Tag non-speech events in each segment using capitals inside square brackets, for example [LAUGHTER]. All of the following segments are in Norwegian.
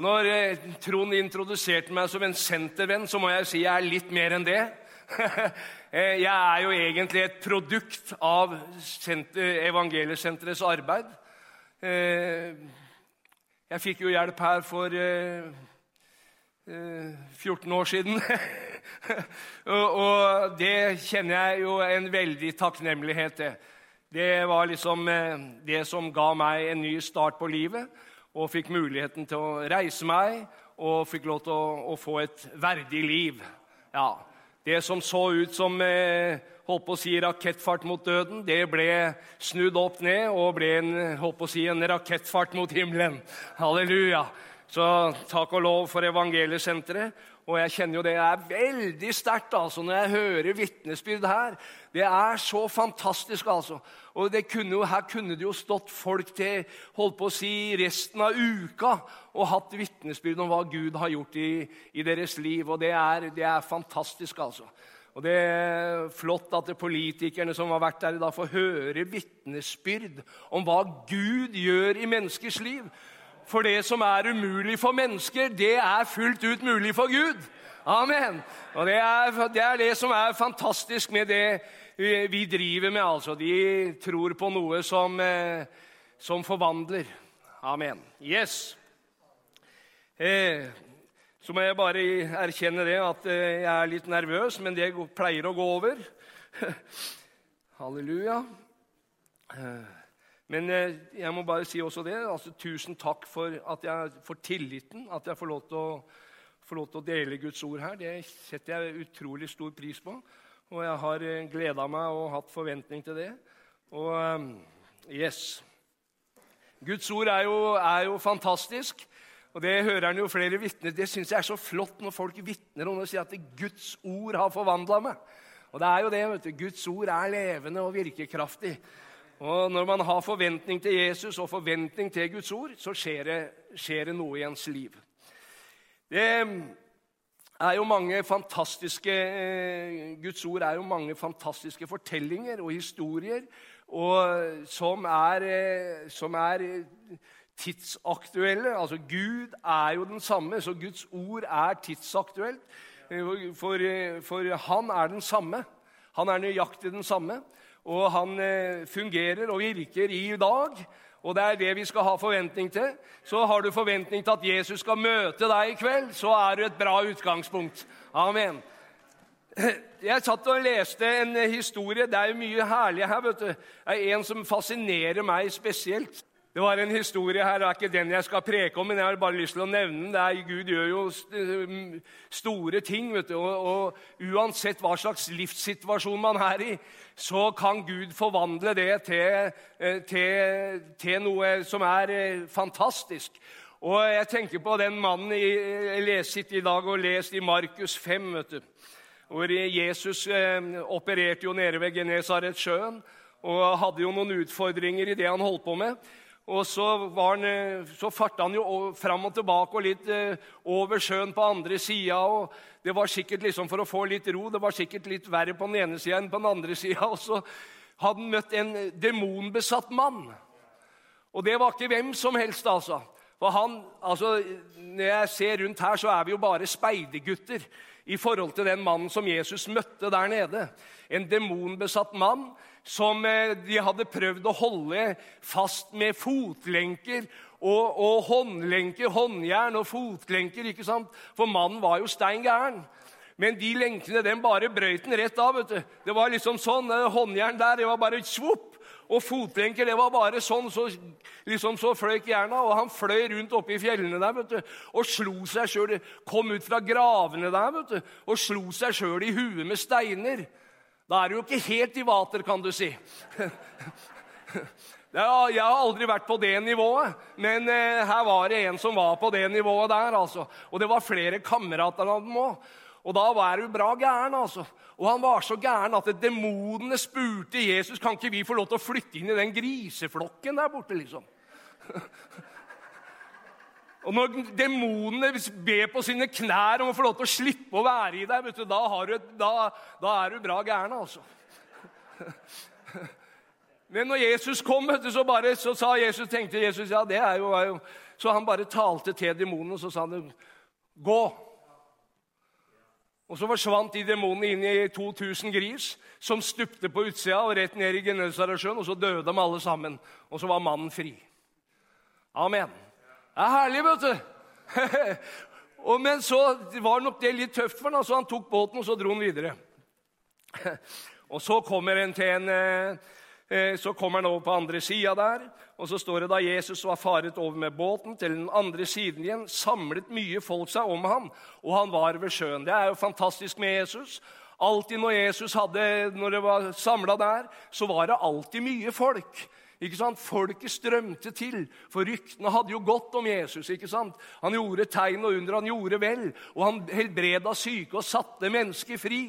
Og når eh, Trond introduserte meg som en sentervenn, så må jeg si jeg er litt mer enn det. [LAUGHS] Eh, jeg er jo egentlig et produkt av Evangeliesenterets arbeid. Eh, jeg fikk jo hjelp her for 14 år siden. [LAUGHS] og det kjenner jeg jo en veldig takknemlighet til. Det var liksom det som ga meg en ny start på livet og fikk muligheten til å reise meg og fikk lov til å, å få et verdig liv. Ja, Det som så ut som eh, holdt på å si rakettfart mot døden, det ble snudd opp ned og ble en, holdt på å si, en rakettfart mot himmelen. Halleluja. Så takk og lov for Evangeliesenteret. Og jeg kjenner jo det er veldig sterkt altså, når jeg hører vitnesbyrd her. Det er så fantastisk, altså. Og kunne jo, her kunne det jo stått folk til holdt på å si, resten av uka og hatt vitnesbyrd om hva Gud har gjort i, i deres liv. Og det er, det er, fantastisk, altså. Og det er flott at det politikerne som har vært der i dag, får høre vitnesbyrd om hva Gud gjør i menneskers liv. For det som er umulig for mennesker, det er fullt ut mulig for Gud. Amen. Og det er, det er det, som er fantastisk med det vi driver med. altså. De tror på noe som, eh, som forvandler. Amen. Yes. Eh, så må jeg bare erkjenne det at eh, jeg er litt nervøs, men det pleier å gå over. [LAUGHS] Halleluja. Eh. Men eh, jeg må bare si også det. altså Tusen takk for, jeg, for tilliten, at jeg får lov, å, får lov, til å, dele Guds ord her. Det setter jeg utrolig stor pris på. Og jeg har eh, gleda meg og hatt forventning til det. Og eh, yes. Guds ord er jo, er jo fantastisk. Og Det hører han jo flere vitner Det syns jeg er så flott når folk vitner om det og sier at Guds ord har forvandla meg. Og det er jo det. vet du. Guds ord er levende og virkekraftig. Og Når man har forventning til Jesus og forventning til Guds ord, så skjer det, skjer det noe i ens liv. Det er jo mange fantastiske eh, Guds ord er jo mange fantastiske fortellinger og historier og som, er, eh, som er tidsaktuelle. Altså, Gud er jo den samme, så Guds ord er tidsaktuelt. For, for han er den samme. Han er nøyaktig den samme og han eh, fungerer og virker i dag. Og det er det vi skal ha forventning til. Så har du forventning til at Jesus skal møte deg i kveld, så er du et bra utgangspunkt. Amen. [CLEARS THROAT] Jeg satt og leste en historie. Det er jo mye herlig her. vet du. Det er En som fascinerer meg spesielt. Det var en historie her, det er ikke den jeg skal preke om, men jeg har bare lyst til å nevne den. Er, Gud gjør jo store ting, vet du, og, og, uansett hva slags livssituasjon man er i, så kan Gud forvandle det til, eh, til, til noe som er eh, fantastisk. Og Jeg tenker på den mannen jeg leste i dag og lest i Markus 5, vet du, hvor Jesus eh, opererte jo nede ved Genesaretsjøen og hadde jo noen utfordringer i det han holdt på med. Og så, han, eh, så farta han jo fram og tilbake og litt eh, over sjøen på andre sida. Det var sikkert liksom for å få litt ro. Det var sikkert litt verre på den ene sida enn på den andre sida. [LAUGHS] Og så hadde han møtt en demonbesatt mann. Og det var ikke hvem som helst, altså. For han, altså, Når jeg ser rundt her, så er vi jo bare speidergutter i forhold til den mannen som Jesus møtte der nede. En demonbesatt mann som eh, de hadde prøvd å holde fast med fotlenker og, og håndlenker, håndjern og fotlenker. ikke sant? For mannen var jo stein gæren. Men de lenkene den bare brøyt den rett av. vet du. Det var liksom sånn, Håndjern der, det var bare svopp. Og fotlenker det var bare sånn, så, liksom så fløyk jerna. Og han fløy rundt oppe i fjellene der vet du, og slo seg sjøl. Kom ut fra gravene der vet du, og slo seg sjøl i huet med steiner. Da er du jo ikke helt i vater, kan du si. [LAUGHS] Jeg har aldri vært på det nivået, men eh, her var det en som var på det nivået der. altså. Og det var flere kamerater av dem òg. Og da var du bra gæren. altså. Og han var så gæren at demonene spurte Jesus kan ikke vi få lov til å flytte inn i den griseflokken der borte. liksom. [LAUGHS] Og når demonene ber på sine knær om å få lov til å slippe å være i deg, du, da, du, da, da, er du bra gæren, altså. Men når Jesus kom, så, bare, så sa Jesus, tenkte Jesus ja, det er jo, er jo Så han bare talte til demonene, og så sa han, 'Gå'. Og Så forsvant de demonene inn i 2000 gris, som stupte på utsida og rett ned i Genesaretsjøen, og så døde de alle sammen. Og så var mannen fri. Amen. Det er herlig, vet du. [LAUGHS] og, men så var nok det litt tøft for ham, så han tok båten og så dro han videre. [LAUGHS] og så kommer en til en eh, Eh, så kommer han over på andre sida der, og så står det da Jesus var faret over med båten til den andre siden igjen, samlet mye folk seg om ham, og han var ved sjøen. Det er jo fantastisk med Jesus. Alltid når Jesus hadde, når det var samla der, så var det alltid mye folk. Ikke sant? Folket strømte til, for ryktene hadde jo gått om Jesus. ikke sant? Han gjorde tegn og under, han gjorde vel, og han helbreda syke og satte mennesker fri.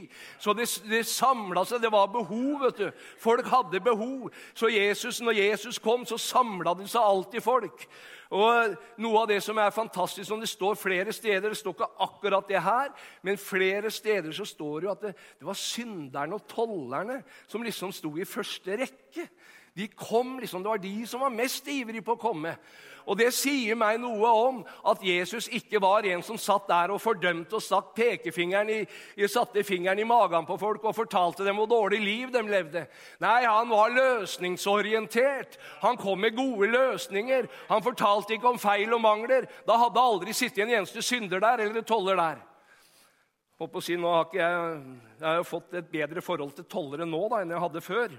Så det, det samla seg, det var behov. vet du. Folk hadde behov. Så Jesus, når Jesus kom, så samla det seg alltid folk. Og Noe av det som er fantastisk, som det står flere steder Det står ikke akkurat det her, men flere steder så står det jo at det, det var synderne og tollerne som liksom sto i første rekke. De kom liksom, Det var de som var mest ivrige på å komme. Og Det sier meg noe om at Jesus ikke var en som satt der og fordømte og satt pekefingeren i, satte fingeren i magen på folk og fortalte dem hvor dårlig liv de levde. Nei, han var løsningsorientert. Han kom med gode løsninger. Han fortalte ikke om feil og mangler. Da hadde aldri sittet en eneste synder der eller toller der. Håper å si, nå har jeg, jeg har jo fått et bedre forhold til tollere nå da, enn jeg hadde før.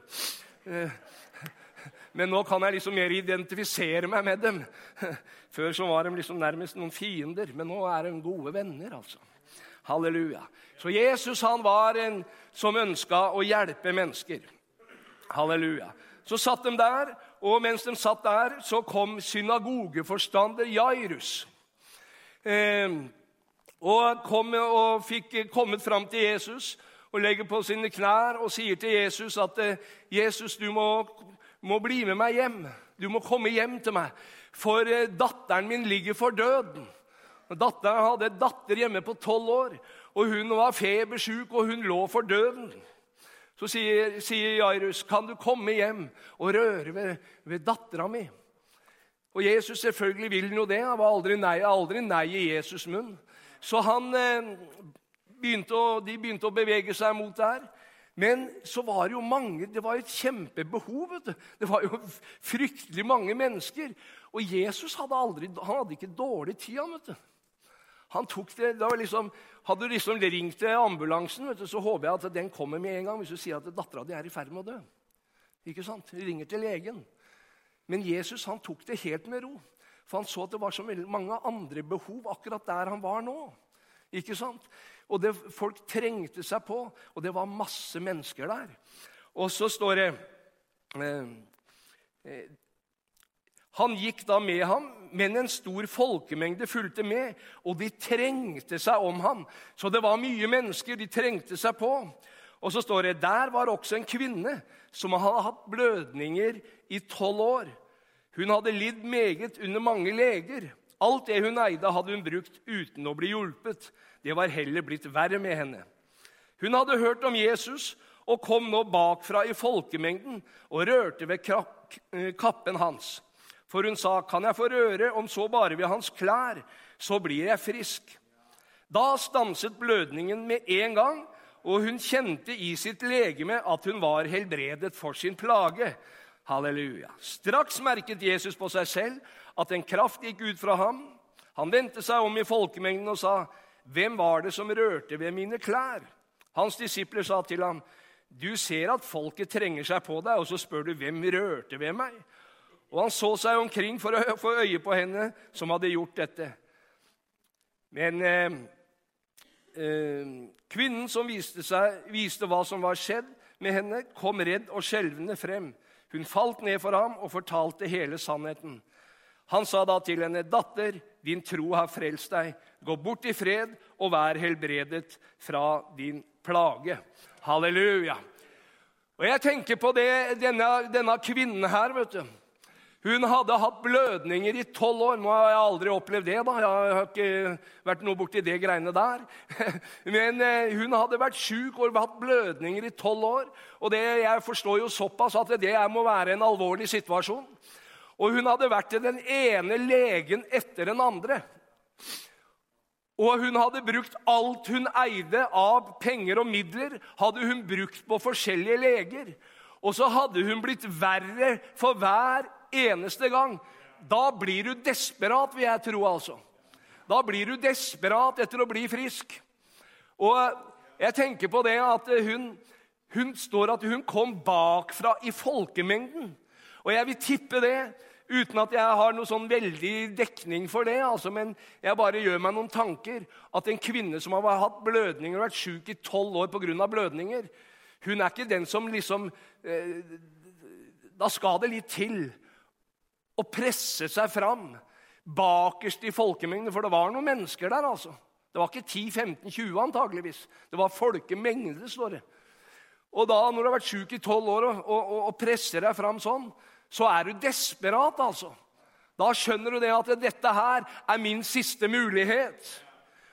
Men nå kan jeg liksom mer identifisere meg med dem. [LAUGHS] Før så var de liksom nærmest noen fiender, men nå er de gode venner. altså. Halleluja. Så Jesus han var en som ønska å hjelpe mennesker. Halleluja. Så satt de der, og mens de satt der, så kom synagogeforstander Jairus. Eh, og kom og fikk kommet fram til Jesus og legger på sine knær og sier til Jesus at eh, Jesus, du må må bli med meg hjem. Du må komme hjem til meg, for eh, datteren min ligger for døden. Datteren hadde en datter hjemme på tolv år, og hun var febersjuk, og hun lå for døden. Så sier, sier Jairus, 'Kan du komme hjem og røre ved, ved dattera mi?' Og Jesus selvfølgelig vil jo det. Han var aldri nei, aldri nei i Jesus' munn. Så han, eh, begynte å, de begynte å bevege seg mot der. Men så var det jo mange, det var et kjempebehov. Det var jo fryktelig mange mennesker. Og Jesus hadde, aldri, han hadde ikke dårlig tid. Han, vet du. Han tok det, det liksom, Hadde du liksom ringt til ambulansen, vet du, så håper jeg at den kommer med en gang hvis du sier at dattera di er i ferd med å dø. Ikke sant? Du ringer til legen. Men Jesus han tok det helt med ro. For han så at det var så mange andre behov akkurat der han var nå. Ikke sant? Og det, folk trengte seg på, og det var masse mennesker der. Og så står det eh, eh, Han gikk da med ham, men en stor folkemengde fulgte med, og de trengte seg om ham. Så det var mye mennesker. De trengte seg på. Og så står det der var også en kvinne som hadde hatt blødninger i tolv år. Hun hadde lidd meget under mange leger. Alt det hun eide, hadde hun brukt uten å bli hjulpet. Det var heller blitt verre med henne. Hun hadde hørt om Jesus og kom nå bakfra i folkemengden og rørte ved eh, kappen hans. For hun sa, 'Kan jeg få røre, om så bare ved hans klær, så blir jeg frisk.' Da stanset blødningen med en gang, og hun kjente i sitt legeme at hun var helbredet for sin plage. Halleluja. Straks merket Jesus på seg selv at en kraft gikk ut fra ham. Han vendte seg om i folkemengden og sa, 'Hvem var det som rørte ved mine klær?' Hans disipler sa til ham, 'Du ser at folket trenger seg på deg, og så spør du hvem rørte ved meg?' Og han så seg omkring for å få øye på henne som hadde gjort dette. Men eh, eh, kvinnen som viste, seg, viste hva som var skjedd med henne, kom redd og skjelvende frem. Hun falt ned for ham og fortalte hele sannheten. Han sa da til henne, 'Datter, din tro har frelst deg. Gå bort i fred og vær helbredet fra din plage. Halleluja. Og Jeg tenker på det, denne, denne kvinnen her. vet du. Hun hadde hatt blødninger i tolv år. Nå har jeg aldri opplevd det. da. Jeg har ikke vært noe borti det greiene der. [LAUGHS] Men eh, hun hadde vært sjuk og hatt blødninger i tolv år. Og det, jeg forstår jo såpass at det må være en alvorlig situasjon. Og hun hadde vært til den ene legen etter den andre. Og hun hadde brukt alt hun eide av penger og midler, hadde hun brukt på forskjellige leger. Og så hadde hun blitt verre for hver eneste gang. Da blir du desperat, vil jeg tro. altså. Da blir du desperat etter å bli frisk. Og jeg tenker på det at hun, hun står at hun kom bakfra i folkemengden. Og jeg vil tippe det uten at jeg har noe sånn veldig dekning for det. Altså, men jeg bare gjør meg noen tanker. At en kvinne som har hatt blødninger og vært sjuk i tolv år pga. blødninger, hun er ikke den som liksom eh, Da skal det litt til å presse seg fram bakerst i folkemengden. For det var noen mennesker der, altså. Det var ikke 10-15-20 antageligvis. Det var folkemengde, står det. Og da, når du har vært sjuk i tolv år og, og, og, presser deg fram sånn, så er du desperat, altså. Da skjønner du det at dette her er min siste mulighet.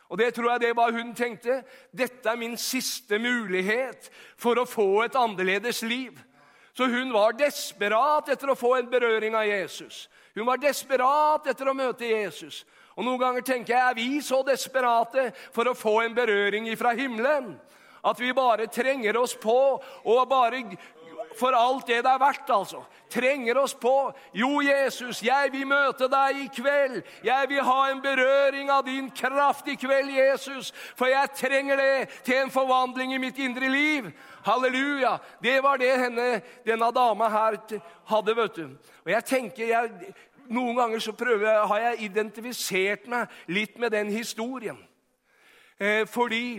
Og det tror jeg det var hun tenkte. Dette er min siste mulighet for å få et annerledes liv. Så hun var desperat etter å få en berøring av Jesus. Hun var desperat etter å møte Jesus. Og Noen ganger tenker jeg er vi så desperate for å få en berøring fra himmelen at vi bare trenger oss på og bare for alt det det er verdt, altså. Trenger oss på. Jo, Jesus, jeg vil møte deg i kveld. Jeg vil ha en berøring av din kraft i kveld, Jesus. For jeg trenger det til en forvandling i mitt indre liv. Halleluja. Det var det henne, denne dama her hadde, vet du. Og jeg tenker, jeg, Noen ganger så prøver, har jeg identifisert meg litt med den historien. Eh, fordi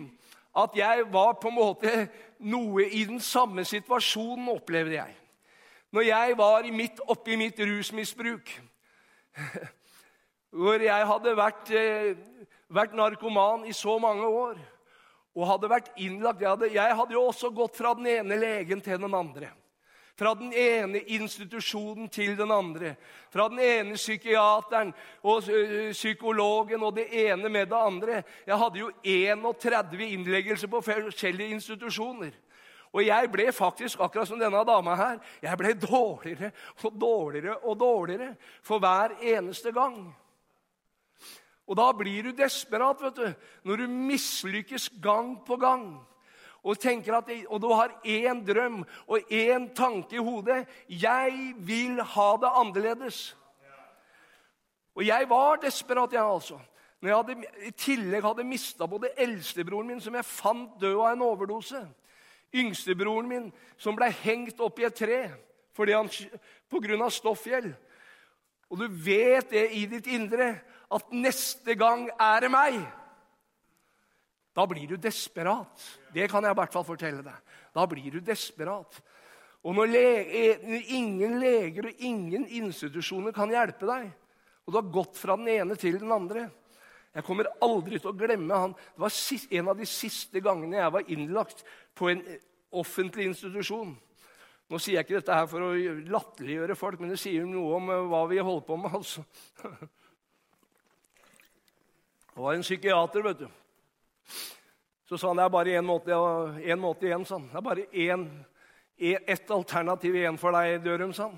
at jeg var på en måte noe i den samme situasjonen, opplevde jeg. Når jeg var midt, oppe i mitt rusmisbruk, [LAUGHS] hvor jeg hadde vært, eh, vært, narkoman i så mange år og hadde vært innlagt jeg hadde, jeg hadde jo også gått fra den ene legen til den andre. Fra den ene institusjonen til den andre. Fra den ene psykiateren og psykologen og det ene med det andre. Jeg hadde jo 31 innleggelser på forskjellige institusjoner. Og jeg ble faktisk, akkurat som denne dama her, jeg ble dårligere og dårligere og dårligere for hver eneste gang. Og da blir du desperat vet du, når du mislykkes gang på gang og, at, og du har én drøm og én tanke i hodet 'Jeg vil ha det annerledes'. Og jeg var desperat, jeg, altså. Når jeg hadde, i tillegg hadde mista både eldstebroren min, som jeg fant død av en overdose, yngstebroren min, som ble hengt opp i et tre fordi han, på grunn av stoffgjeld. Og du vet det i ditt indre at neste gang er det meg. Da blir du desperat. Det kan jeg i hvert fall fortelle deg. Da blir du desperat. Og når lege, ingen leger og ingen institusjoner kan hjelpe deg, og du har gått fra den ene til den andre Jeg kommer aldri til å glemme han. Det var en av de siste gangene jeg var innlagt på en offentlig institusjon. Nå sier jeg ikke dette her for å latterliggjøre folk, men det sier noe om eh, hva vi holder på med. altså. [LAUGHS] Det var en psykiater, vet du. Så sa han det er bare én måte, måte igjen. Sånn. Det er bare én, ett alternativ igjen for deg, Dørum. Sånn.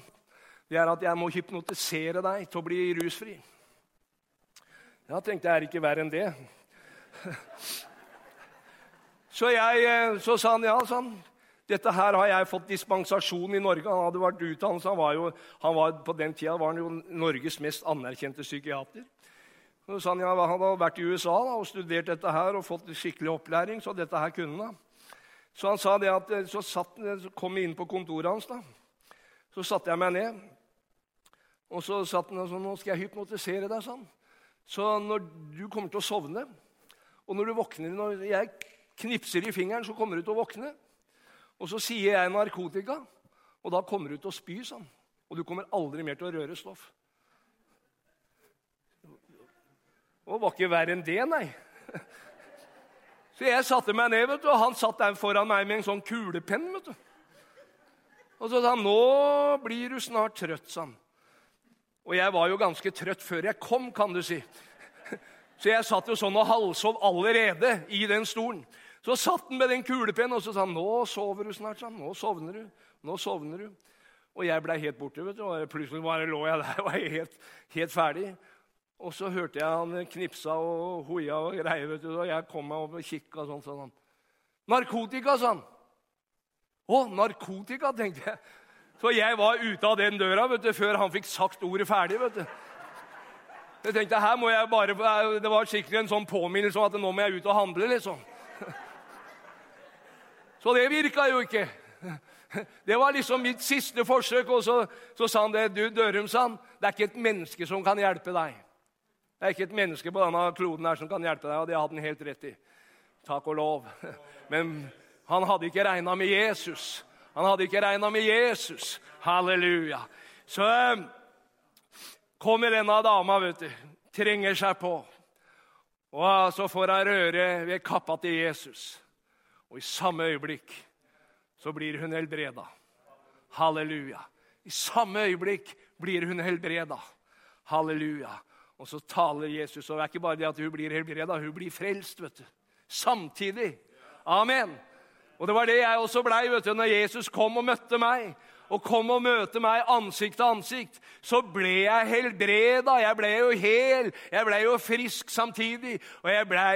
Det er at jeg må hypnotisere deg til å bli rusfri. Ja, tenkte jeg er ikke verre enn det. [LAUGHS] Så, jeg, eh, så sa han ja, sånn. Dette her har jeg fått dispensasjon i Norge. Han hadde vært utdannet, han var jo, han var, På den tida var han jo Norges mest anerkjente psykiater. Så sa han ja, han hadde vært i USA da, og studert dette her og fått skikkelig opplæring. Så dette her kunne han. Så han sa det at, eh, så, satt, så kom jeg inn på kontoret hans. da. Så satte jeg meg ned. Og så satt han og sa nå skal jeg hypnotisere deg. sånn. Så når du kommer til å sovne, og når du våkner Når jeg knipser i fingeren, så kommer du til å våkne. Og så sier jeg narkotika, og da kommer du til å spy. sånn. Og du kommer aldri mer til å røre stoff. Og det var ikke verre enn det, nei. Så jeg satte meg ned, vet du, og han satt der foran meg med en sånn kulepenn. vet du. Og så sa han, 'Nå blir du snart trøtt', sa han. Og jeg var jo ganske trøtt før jeg kom, kan du si. Så jeg satt jo sånn og halvsov allerede i den stolen. Så satt han med den kulepennen og så sa han, 'Nå sover du snart', sa han. 'Nå sovner du. Nå sovner du.' Og jeg blei helt borte. vet du, og Plutselig bare lå jeg der og var helt, helt ferdig. Og så hørte jeg han knipsa og hoia og greier. vet du, og Jeg kom meg opp og kikka sånn. sånn. 'Narkotika', sa han. 'Å, narkotika', tenkte jeg. Så jeg var ute av den døra vet du, før han fikk sagt ordet ferdig. vet du. Jeg tenkte, her må jeg bare, Det var skikkelig en sånn påminnelse om at nå må jeg ut og handle. liksom. Så det virka jo ikke. Det var liksom mitt siste forsøk. Og så, så sa han det. Du, Dørum, sa han, det er ikke et menneske som kan hjelpe deg. Det er ikke et menneske på denne kloden her som kan hjelpe deg, og det hadde han helt rett i. Takk og lov. [LAUGHS] Men han hadde ikke regna med Jesus. Han hadde ikke regna med Jesus. Halleluja. Så eh, kommer denne dama, vet du. Trenger seg på. Og så får hun røre ved kappa til Jesus. Og i samme øyeblikk så blir hun helbreda. Halleluja. I samme øyeblikk blir hun helbreda. Halleluja. Og så taler Jesus, og det er ikke bare det at hun blir helbreda, hun blir frelst. vet du. Samtidig. Amen. Og det var det jeg også blei når Jesus kom og møtte meg og kom og møte meg ansikt til ansikt, så ble jeg helbreda. Jeg ble jo hel, jeg ble jo frisk samtidig, og jeg ble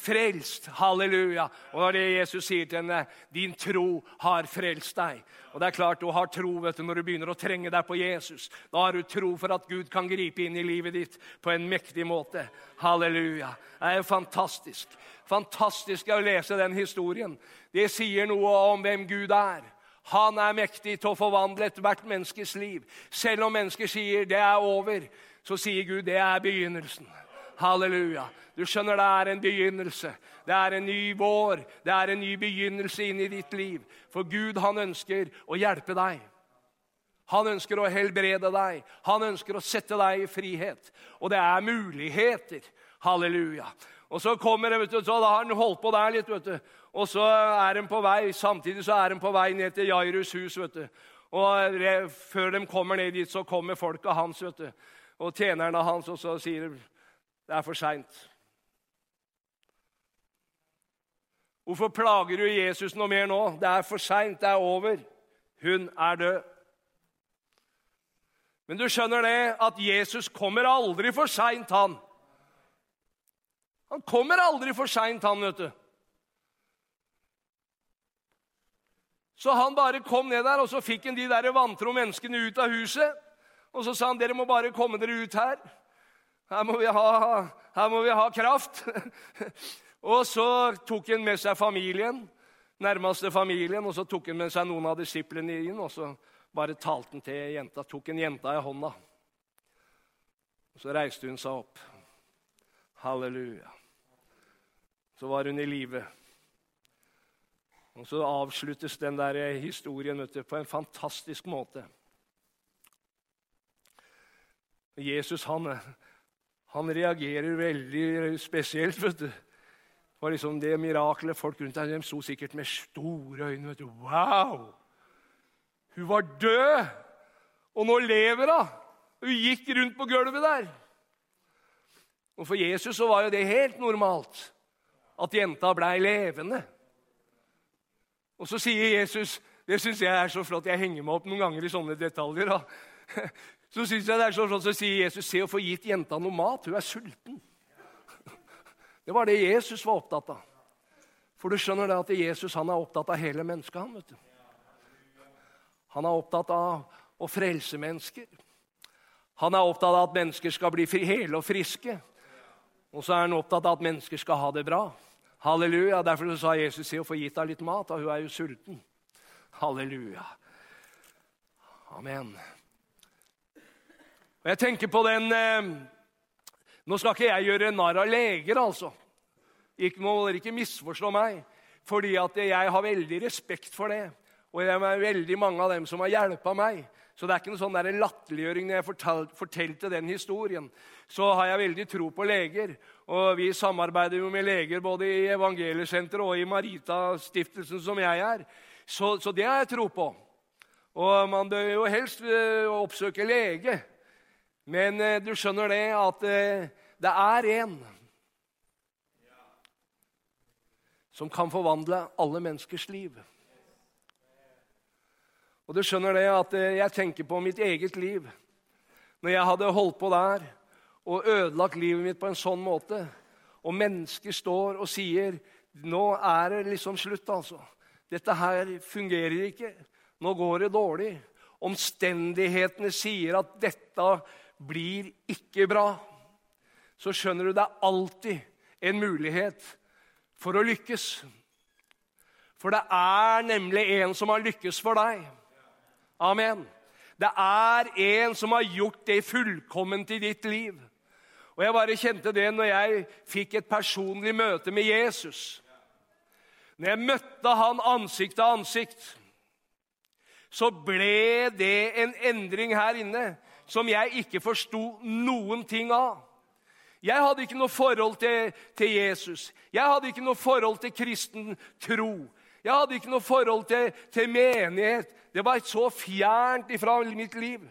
frelst. Halleluja. Og det er det Jesus sier til henne. Din tro har frelst deg. Og det er klart Du har tro vet du, når du begynner å trenge deg på Jesus. Da har du tro for at Gud kan gripe inn i livet ditt på en mektig måte. Halleluja. Det er jo fantastisk. Fantastisk å lese den historien. Det sier noe om hvem Gud er. Han er mektig til å forvandle ethvert menneskes liv. Selv om mennesker sier 'det er over', så sier Gud 'det er begynnelsen'. Halleluja. Du skjønner, det er en begynnelse. Det er en ny vår. Det er en ny begynnelse inn i ditt liv. For Gud, han ønsker å hjelpe deg. Han ønsker å helbrede deg. Han ønsker å sette deg i frihet. Og det er muligheter. Halleluja. Og så kommer det, vet du, så da har han holdt på der litt. vet du. Og så er de på vei, Samtidig så er de på vei ned til Jairus hus. vet du. Og Før de kommer ned dit, så kommer folka hans vet du. og tjenerne hans, og så sier de det er for seint. Hvorfor plager du Jesus noe mer nå? Det er for seint, det er over. Hun er død. Men du skjønner det at Jesus kommer aldri for seint, han. Han kommer aldri for seint, han, vet du. Så han bare kom ned der, og så fikk han de der vantro menneskene ut av huset. Og så sa han, 'Dere må bare komme dere ut her. Her må vi ha, må vi ha kraft.' [LAUGHS] og så tok han med seg familien, nærmeste familien, og så tok han med seg noen av disiplene inn, og så bare talte han til jenta, tok en jenta i hånda. Og så reiste hun seg opp. Halleluja. Så var hun i live. Og så avsluttes den der historien du, på en fantastisk måte. Jesus han, han reagerer veldig spesielt. vet du. Det var liksom det miraklet. Folk rundt de sto sikkert med store øyne. vet du. Wow! Hun var død, og nå lever hun! Hun gikk rundt på gulvet der. Og For Jesus så var jo det helt normalt at jenta blei levende. Og så sier Jesus Det syns jeg er så flott. Jeg henger meg opp noen ganger i sånne detaljer. Da. [LAUGHS] Så synes jeg det er så flott, så sier Jesus se å få gitt jenta noe mat. Hun er sulten. [LAUGHS] Det var det Jesus var opptatt av. For du skjønner det at Jesus han er opptatt av hele mennesket. Han vet du. Han er opptatt av å frelse mennesker. Han er opptatt av at mennesker skal bli hele og friske. Og så er han opptatt av at mennesker skal ha det bra. Halleluja. Derfor sa Jesus se å få gitt henne litt mat, og hun er jo sulten. Halleluja. Amen. Og jeg tenker på den eh, Nå skal ikke jeg gjøre narr av leger, altså. Ikke, må dere ikke misforstå meg, fordi at jeg har veldig respekt for det. Og det er veldig mange av dem som har hjulpet meg. Så det er ikke noe sånn latterliggjøring når jeg fortalte den historien. Så har jeg veldig tro på leger. Og vi samarbeider jo med leger både i Evangeliesenteret og i Marita-stiftelsen, som jeg er. Så, så, det har jeg tro på. Og man bør jo helst uh, oppsøke lege. Men uh, du skjønner det at uh, det er en som kan forvandle alle menneskers liv. Og du skjønner det at eh, jeg tenker på mitt eget liv. Når jeg hadde holdt på der og ødelagt livet mitt på en sånn måte, og mennesker står og sier nå er det liksom slutt, altså. Dette her fungerer ikke. Nå går det dårlig. Omstendighetene sier at dette blir ikke bra. Så skjønner du det er alltid en mulighet for å lykkes. For det er nemlig en som har lykkes for deg. Amen. Det er en som har gjort det fullkomment i ditt liv. Og Jeg bare kjente det når jeg fikk et personlig møte med Jesus. Når jeg møtte han ansikt til ansikt, så ble det en endring her inne som jeg ikke forsto noen ting av. Jeg hadde ikke noe forhold til, til, Jesus. Jeg hadde ikke noe forhold til kristen tro. Jeg hadde ikke noe forhold til, til menighet. Det var så fjernt ifra mitt liv.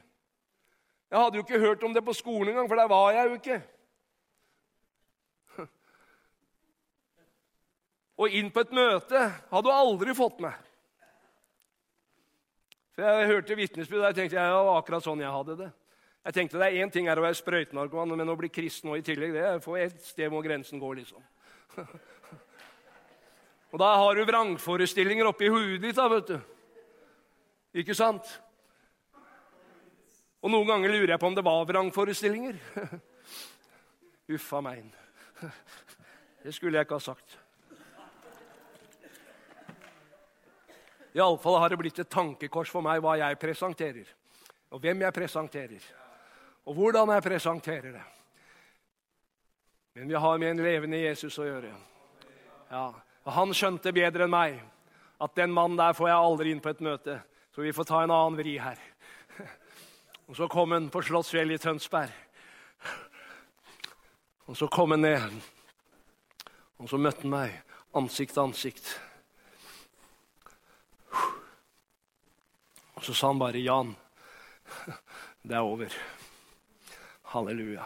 Jeg hadde jo ikke hørt om det på skolen engang, for der var jeg jo ikke. Og inn på et møte hadde du aldri fått med. For Jeg hørte vitnesbyrd, og jeg tenkte jeg, det var akkurat sånn jeg hadde det. Jeg tenkte det er Én ting er å være sprøytenarkoman, men å bli kristen nå i tillegg det er for et sted hvor grensen går, liksom. [LAUGHS] og da har du vrangforestillinger oppi huet ditt, da, vet du. Ikke sant? Og noen ganger lurer jeg på om det var vrangforestillinger. [LAUGHS] Uffa meg. [LAUGHS] Det skulle jeg ikke ha sagt. Iallfall har det blitt et tankekors for meg hva jeg presenterer, og hvem jeg presenterer, og hvordan jeg presenterer det. Men vi har med en levende Jesus å gjøre. Ja, og Han skjønte bedre enn meg at den mannen der får jeg aldri inn på et møte, så vi får ta en annen vri her. Og så kom han på Slottsfjellet i Tønsberg. Og så kom han ned, og så møtte han meg ansikt til ansikt. Og så sa han bare 'Jan, det er over'. Halleluja.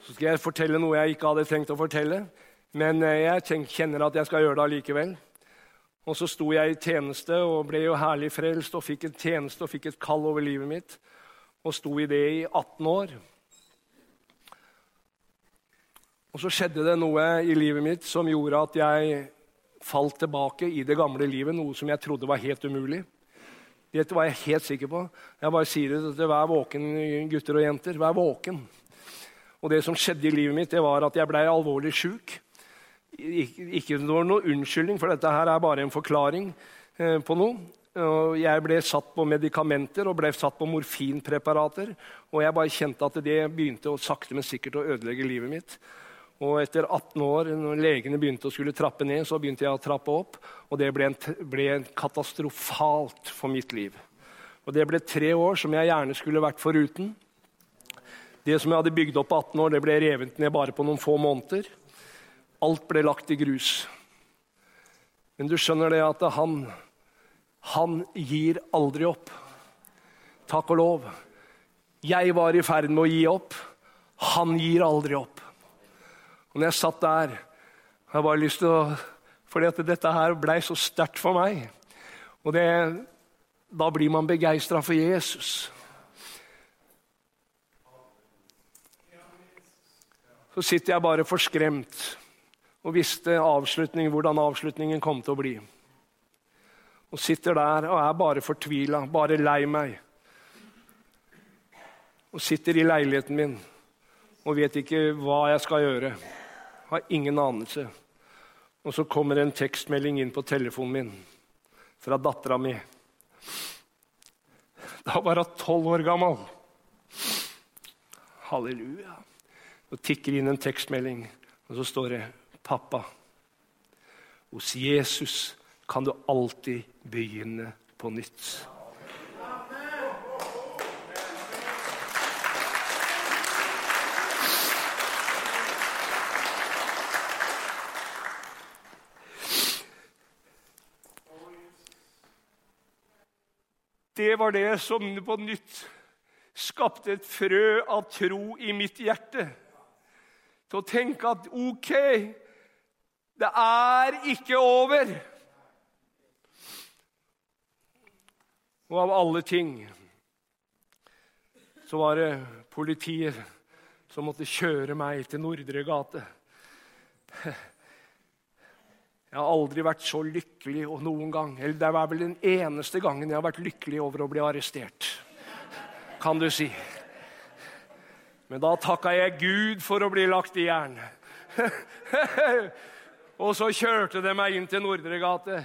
Så skal jeg fortelle noe jeg ikke hadde tenkt å fortelle, men eh, jeg kjenner at jeg skal gjøre det allikevel. Og så sto jeg i tjeneste og ble jo herlig frelst og fikk en tjeneste og fikk et kall over livet mitt. Og sto i det i 18 år. Og så skjedde det noe i livet mitt som gjorde at jeg falt tilbake i det gamle livet, noe som jeg trodde var helt umulig. Dette var jeg helt sikker på. Jeg bare sier det til hver våken, gutter og jenter. Vær våken. Og det som skjedde i livet mitt, det var at jeg ble alvorlig sjuk. Ikke, noen noe unnskyldning, for dette her er bare en forklaring eh, på noe. Jeg ble satt på medikamenter og ble satt på morfinpreparater. Og jeg bare kjente at det begynte å sakte, men sikkert å ødelegge livet mitt. Og etter 18 år, når legene begynte å skulle trappe ned, så begynte jeg å trappe opp. Og det ble, en, ble katastrofalt for mitt liv. Og det ble tre år som jeg gjerne skulle vært foruten. Det som jeg hadde bygd opp på 18 år, det ble revet ned bare på noen få måneder. Alt ble lagt i grus. Men du skjønner det at han, han gir aldri opp. Takk og lov. Jeg var i ferd med å gi opp. Han gir aldri opp. Og når jeg satt der jeg bare lyst til å, Fordi at dette her blei så sterkt for meg. Og det, da blir man begeistra for Jesus. Så sitter jeg bare forskremt og visste avslutning, hvordan avslutningen kom til å bli. Og sitter der og er bare fortvila, bare lei meg. Og sitter i leiligheten min og vet ikke hva jeg skal gjøre. Har ingen anelse. Og så kommer en tekstmelding inn på telefonen min fra dattera mi. Da var hun tolv år gammel. Halleluja. Så tikker inn en tekstmelding, og så står det 'Pappa, hos Jesus kan du alltid begynne på nytt'. Det var det som på nytt skapte et frø av tro i mitt hjerte. Til å tenke at OK, det er ikke over. Og av alle ting så var det politiet som måtte kjøre meg til Nordre gate. Jeg har aldri vært så lykkelig noen gang. Eller det var vel den eneste gangen jeg har vært lykkelig over å bli arrestert. Kan du si. Men da takka jeg Gud for å bli lagt i jern. [LAUGHS] og så kjørte de meg inn til Nordre gate,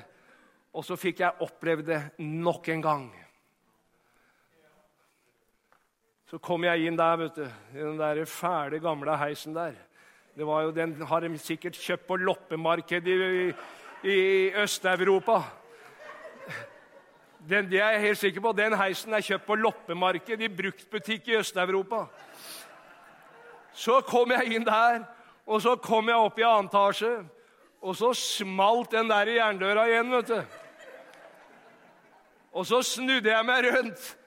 og så fikk jeg oppleve det nok en gang. Så kom jeg inn der, vet du, i den der fæle, gamle heisen der. Det var jo, Den har de sikkert kjøpt på loppemarked i, i, i Øst-Europa. Den, det er jeg helt sikker på. Den heisen er kjøpt på loppemarked i bruktbutikk i Øst-Europa. Så kom jeg inn der, og så kom jeg opp i annen etasje. Og så smalt den der i jerndøra igjen, vet du. Og så snudde jeg meg rundt,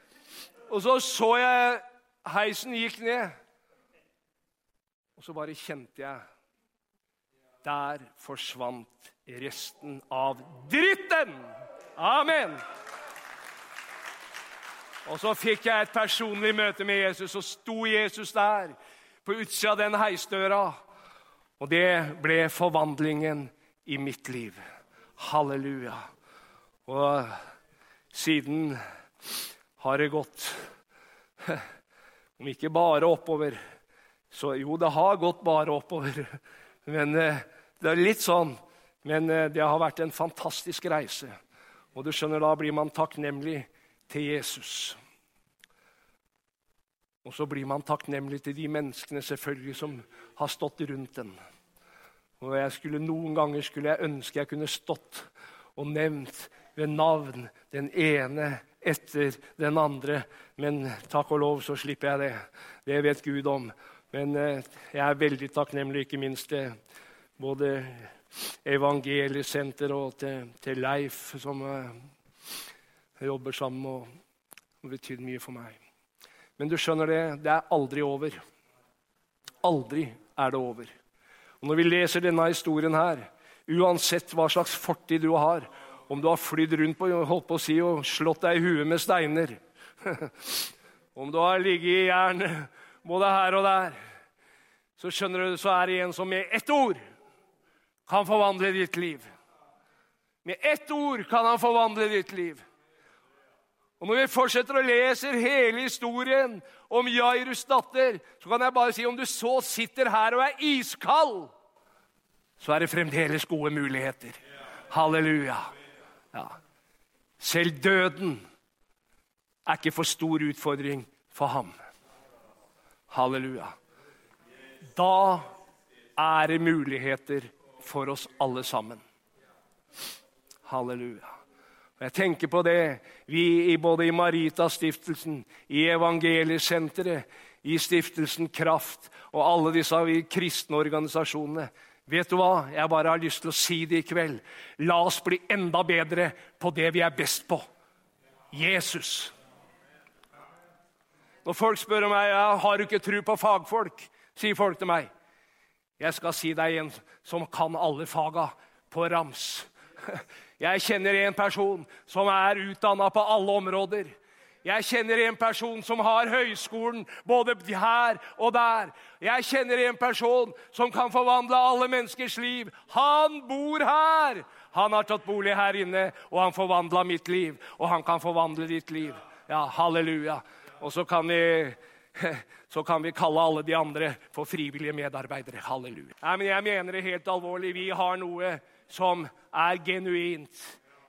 og så så jeg heisen gikk ned. Og så bare kjente jeg Der forsvant resten av dritten! Amen! Og så fikk jeg et personlig møte med Jesus, og sto Jesus der på utsida av den heisdøra. Og det ble forvandlingen i mitt liv. Halleluja. Og siden har det gått Om ikke bare oppover, så jo, det har gått bare oppover. Men eh, det er litt sånn. Men eh, det har vært en fantastisk reise. Og du skjønner, da blir man takknemlig til Jesus. Og så blir man takknemlig til de menneskene selvfølgelig som har stått rundt den. Og jeg skulle, Noen ganger skulle jeg ønske jeg kunne stått og nevnt ved navn den ene etter den andre. Men takk og lov så slipper jeg det. Det vet Gud om. Men eh, jeg er veldig takknemlig, ikke minst til både Evangeliesenteret og til, til Leif, som jeg jobber sammen og, og betyr mye for meg. Men du skjønner det, det er aldri over. Aldri er det over. Og Når vi leser denne historien her, uansett hva slags fortid du har, om du har flydd rundt på, holdt på å si, og slått deg i huet med steiner [LAUGHS] Om du har ligget i jern både her og der, så skjønner du, så er det en som med ett ord kan forvandle ditt liv. Med ett ord kan han forvandle ditt liv. Og Når vi fortsetter å lese hele historien om Jairus datter, så kan jeg bare si om du så sitter her og er iskald, så er det fremdeles gode muligheter. Halleluja. Ja. Selv døden er ikke for stor utfordring for ham. Halleluja. Da er det muligheter for oss alle sammen. Halleluja. Jeg tenker på det, vi både i Maritastiftelsen, i Evangeliesenteret, i Stiftelsen Kraft og alle disse kristne organisasjonene. Vet du hva? Jeg bare har lyst til å si det i kveld. La oss bli enda bedre på det vi er best på. Jesus. Når folk spør meg ja, har du ikke tro på fagfolk, sier folk til meg. Jeg skal si deg en som kan alle faga på rams. [LAUGHS] Jeg kjenner en person som er utdanna på alle områder. Jeg kjenner en person som har høyskolen både her og der. Jeg kjenner en person som kan forvandle alle menneskers liv. Han bor her! Han har tatt bolig her inne, og han forvandla mitt liv. Og han kan forvandle ditt liv. Ja, halleluja. Og så kan vi [LAUGHS] så kan vi kalle alle de andre for frivillige medarbeidere. Halleluja. Nei, men Jeg mener det helt alvorlig. Vi har noe som er genuint.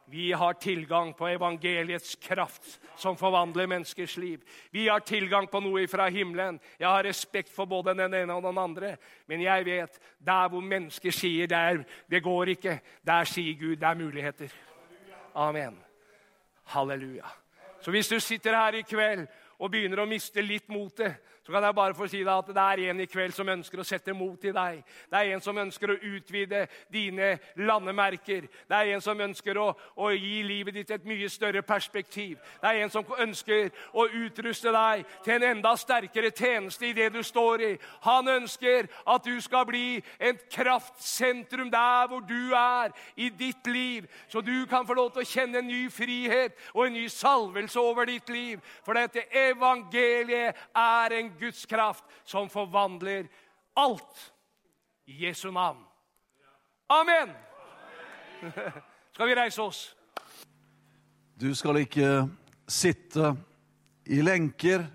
Vi har tilgang på evangeliets kraft som forvandler menneskers liv. Vi har tilgang på noe fra himmelen. Jeg har respekt for både den ene og den andre. Men jeg vet der hvor mennesker sier der, det går ikke, der sier Gud det er muligheter. Amen. Halleluja. Så hvis du sitter her i kveld og begynner å miste litt motet, så kan jeg bare få si deg at det er en i kveld som ønsker å sette mot i deg. Det er en som ønsker å utvide dine landemerker. Det er en som ønsker å, å gi livet ditt et mye større perspektiv. Det er en som ønsker å utruste deg til en enda sterkere tjeneste i det du står i. Han ønsker at du skal bli et kraftsentrum der hvor du er i ditt liv, så du kan få lov til å kjenne en ny frihet og en ny salvelse over ditt liv. For dette evangeliet er en Guds kraft som forvandler alt i Jesu navn. Amen! [LAUGHS] Skal vi reise oss? Du skal ikke sitte i lenker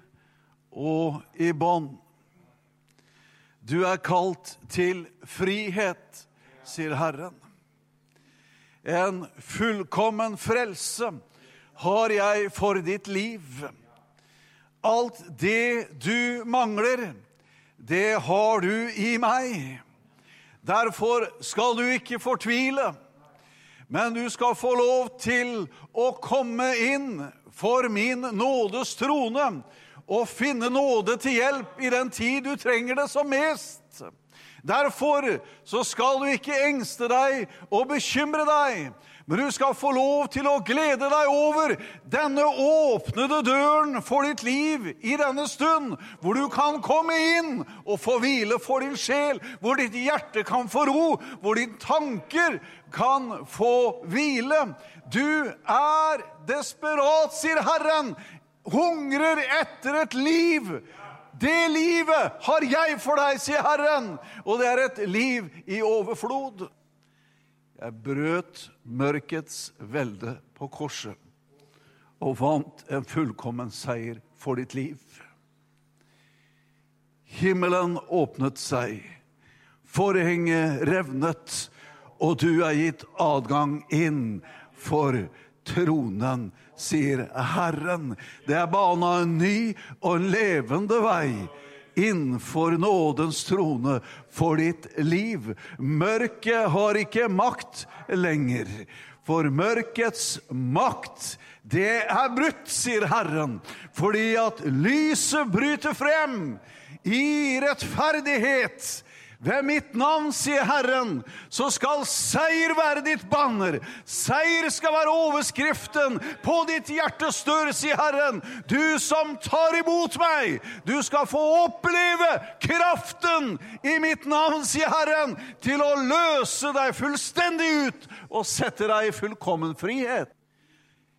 og i bånd. Du er kalt til frihet, sier Herren. En fullkommen frelse har jeg for ditt liv. Alt det du mangler, det har du i meg. Derfor skal du ikke fortvile, men du skal få lov til å komme inn for min nådes trone og finne nåde til hjelp i den tid du trenger det som mest. Derfor så skal du ikke engste deg og bekymre deg, men du skal få lov til å glede deg over denne åpnede døren for ditt liv i denne stund, hvor du kan komme inn og få hvile for din sjel, hvor ditt hjerte kan få ro, hvor dine tanker kan få hvile. Du er desperat, sier Herren, hungrer etter et liv. Det livet har jeg for deg, sier Herren, og det er et liv i overflod. Jeg brøt mørkets velde på korset og vant en fullkommen seier for ditt liv. Himmelen åpnet seg, forhenget revnet, og du er gitt adgang inn for tronen, sier Herren. Det er bana en ny og en levende vei innenfor nådens trone for ditt liv. Mørket har ikke makt lenger. For mørkets makt, det er brutt, sier Herren, fordi at lyset bryter frem i rettferdighet ved mitt navn, sier Herren, så skal seier være ditt banner. Seier skal være overskriften på ditt hjertes dør, sier Herren. Du som tar imot meg, du skal få oppleve kraften i mitt navn, sier Herren, til å løse deg fullstendig ut og sette deg i fullkommen frihet.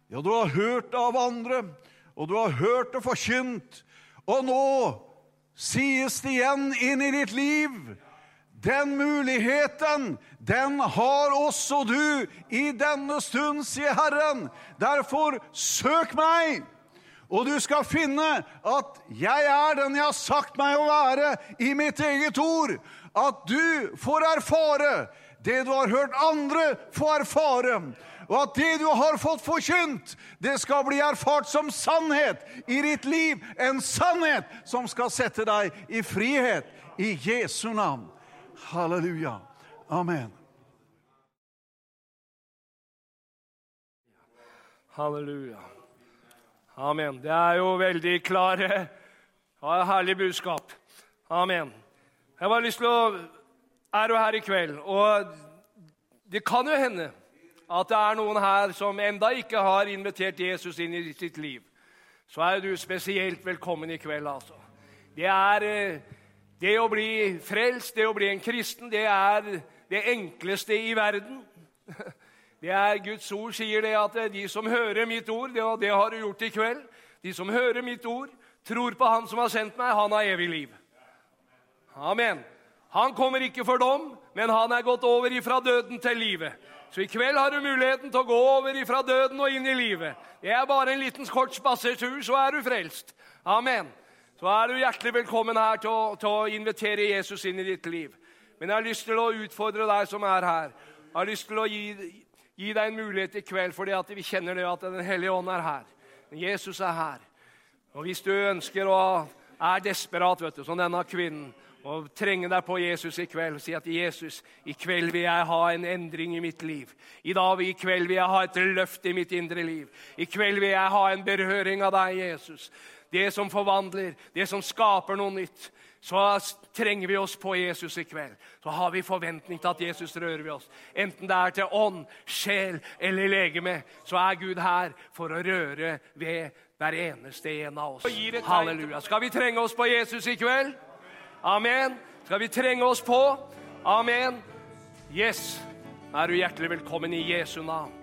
Ja, du har hørt av andre, og du har hørt det forkynt, og nå sies det igjen inn i ditt liv. Den muligheten, den har også du i denne stund, sier Herren. Derfor søk meg, og du skal finne at jeg er den jeg har sagt meg å være i mitt eget ord. At du får erfare det du har hørt andre få erfare. Og at det du har fått forkynt, det skal bli erfart som sannhet i ditt liv. En sannhet som skal sette deg i frihet i Jesu navn. Halleluja. Amen. Halleluja. Amen. Det er jo veldig klare ja, Herlig budskap. Amen. Jeg har lyst til å Er du her i kveld? Og det kan jo hende at det er noen her som enda ikke har invitert Jesus inn i sitt liv. Så er du spesielt velkommen i kveld, altså. Det er eh, det å bli frelst, det å bli en kristen, det er det enkleste i verden. [LAUGHS] Det er Guds ord sier det at de som hører mitt ord, det, det har du gjort i kveld De som hører mitt ord, tror på Han som har sendt meg, han har evig liv. Amen. Han kommer ikke for dom, men han er gått over ifra døden til livet. Så i kveld har du muligheten til å gå over ifra døden og inn i livet. Det er bare en liten kort spasertur, så er du frelst. Amen så er du hjertelig velkommen her til å, til å, invitere Jesus inn i ditt liv. Men jeg har lyst til å utfordre deg som er her. Jeg har lyst til å gi, gi deg en mulighet i kveld, fordi vi kjenner det at Den hellige ånd er her. Jesus er her. Og hvis du ønsker å er desperat, vet du, som denne kvinnen, og trenge deg på Jesus i kveld si at Jesus, i kveld vil jeg ha en endring i mitt liv. I dag i kveld vil jeg ha et løft i mitt indre liv. I kveld vil jeg ha en berøring av deg, Jesus. Det som forvandler, det som skaper noe nytt. Så trenger vi oss på Jesus i kveld. Så har vi forventning til at Jesus rører ved oss. Enten det er til ånd, sjel eller legeme, så er Gud her for å røre ved hver eneste en av oss. Halleluja. Skal vi trenge oss på Jesus i kveld? Amen. Skal vi trenge oss på? Amen. Yes. Er du hjertelig velkommen i Jesu navn.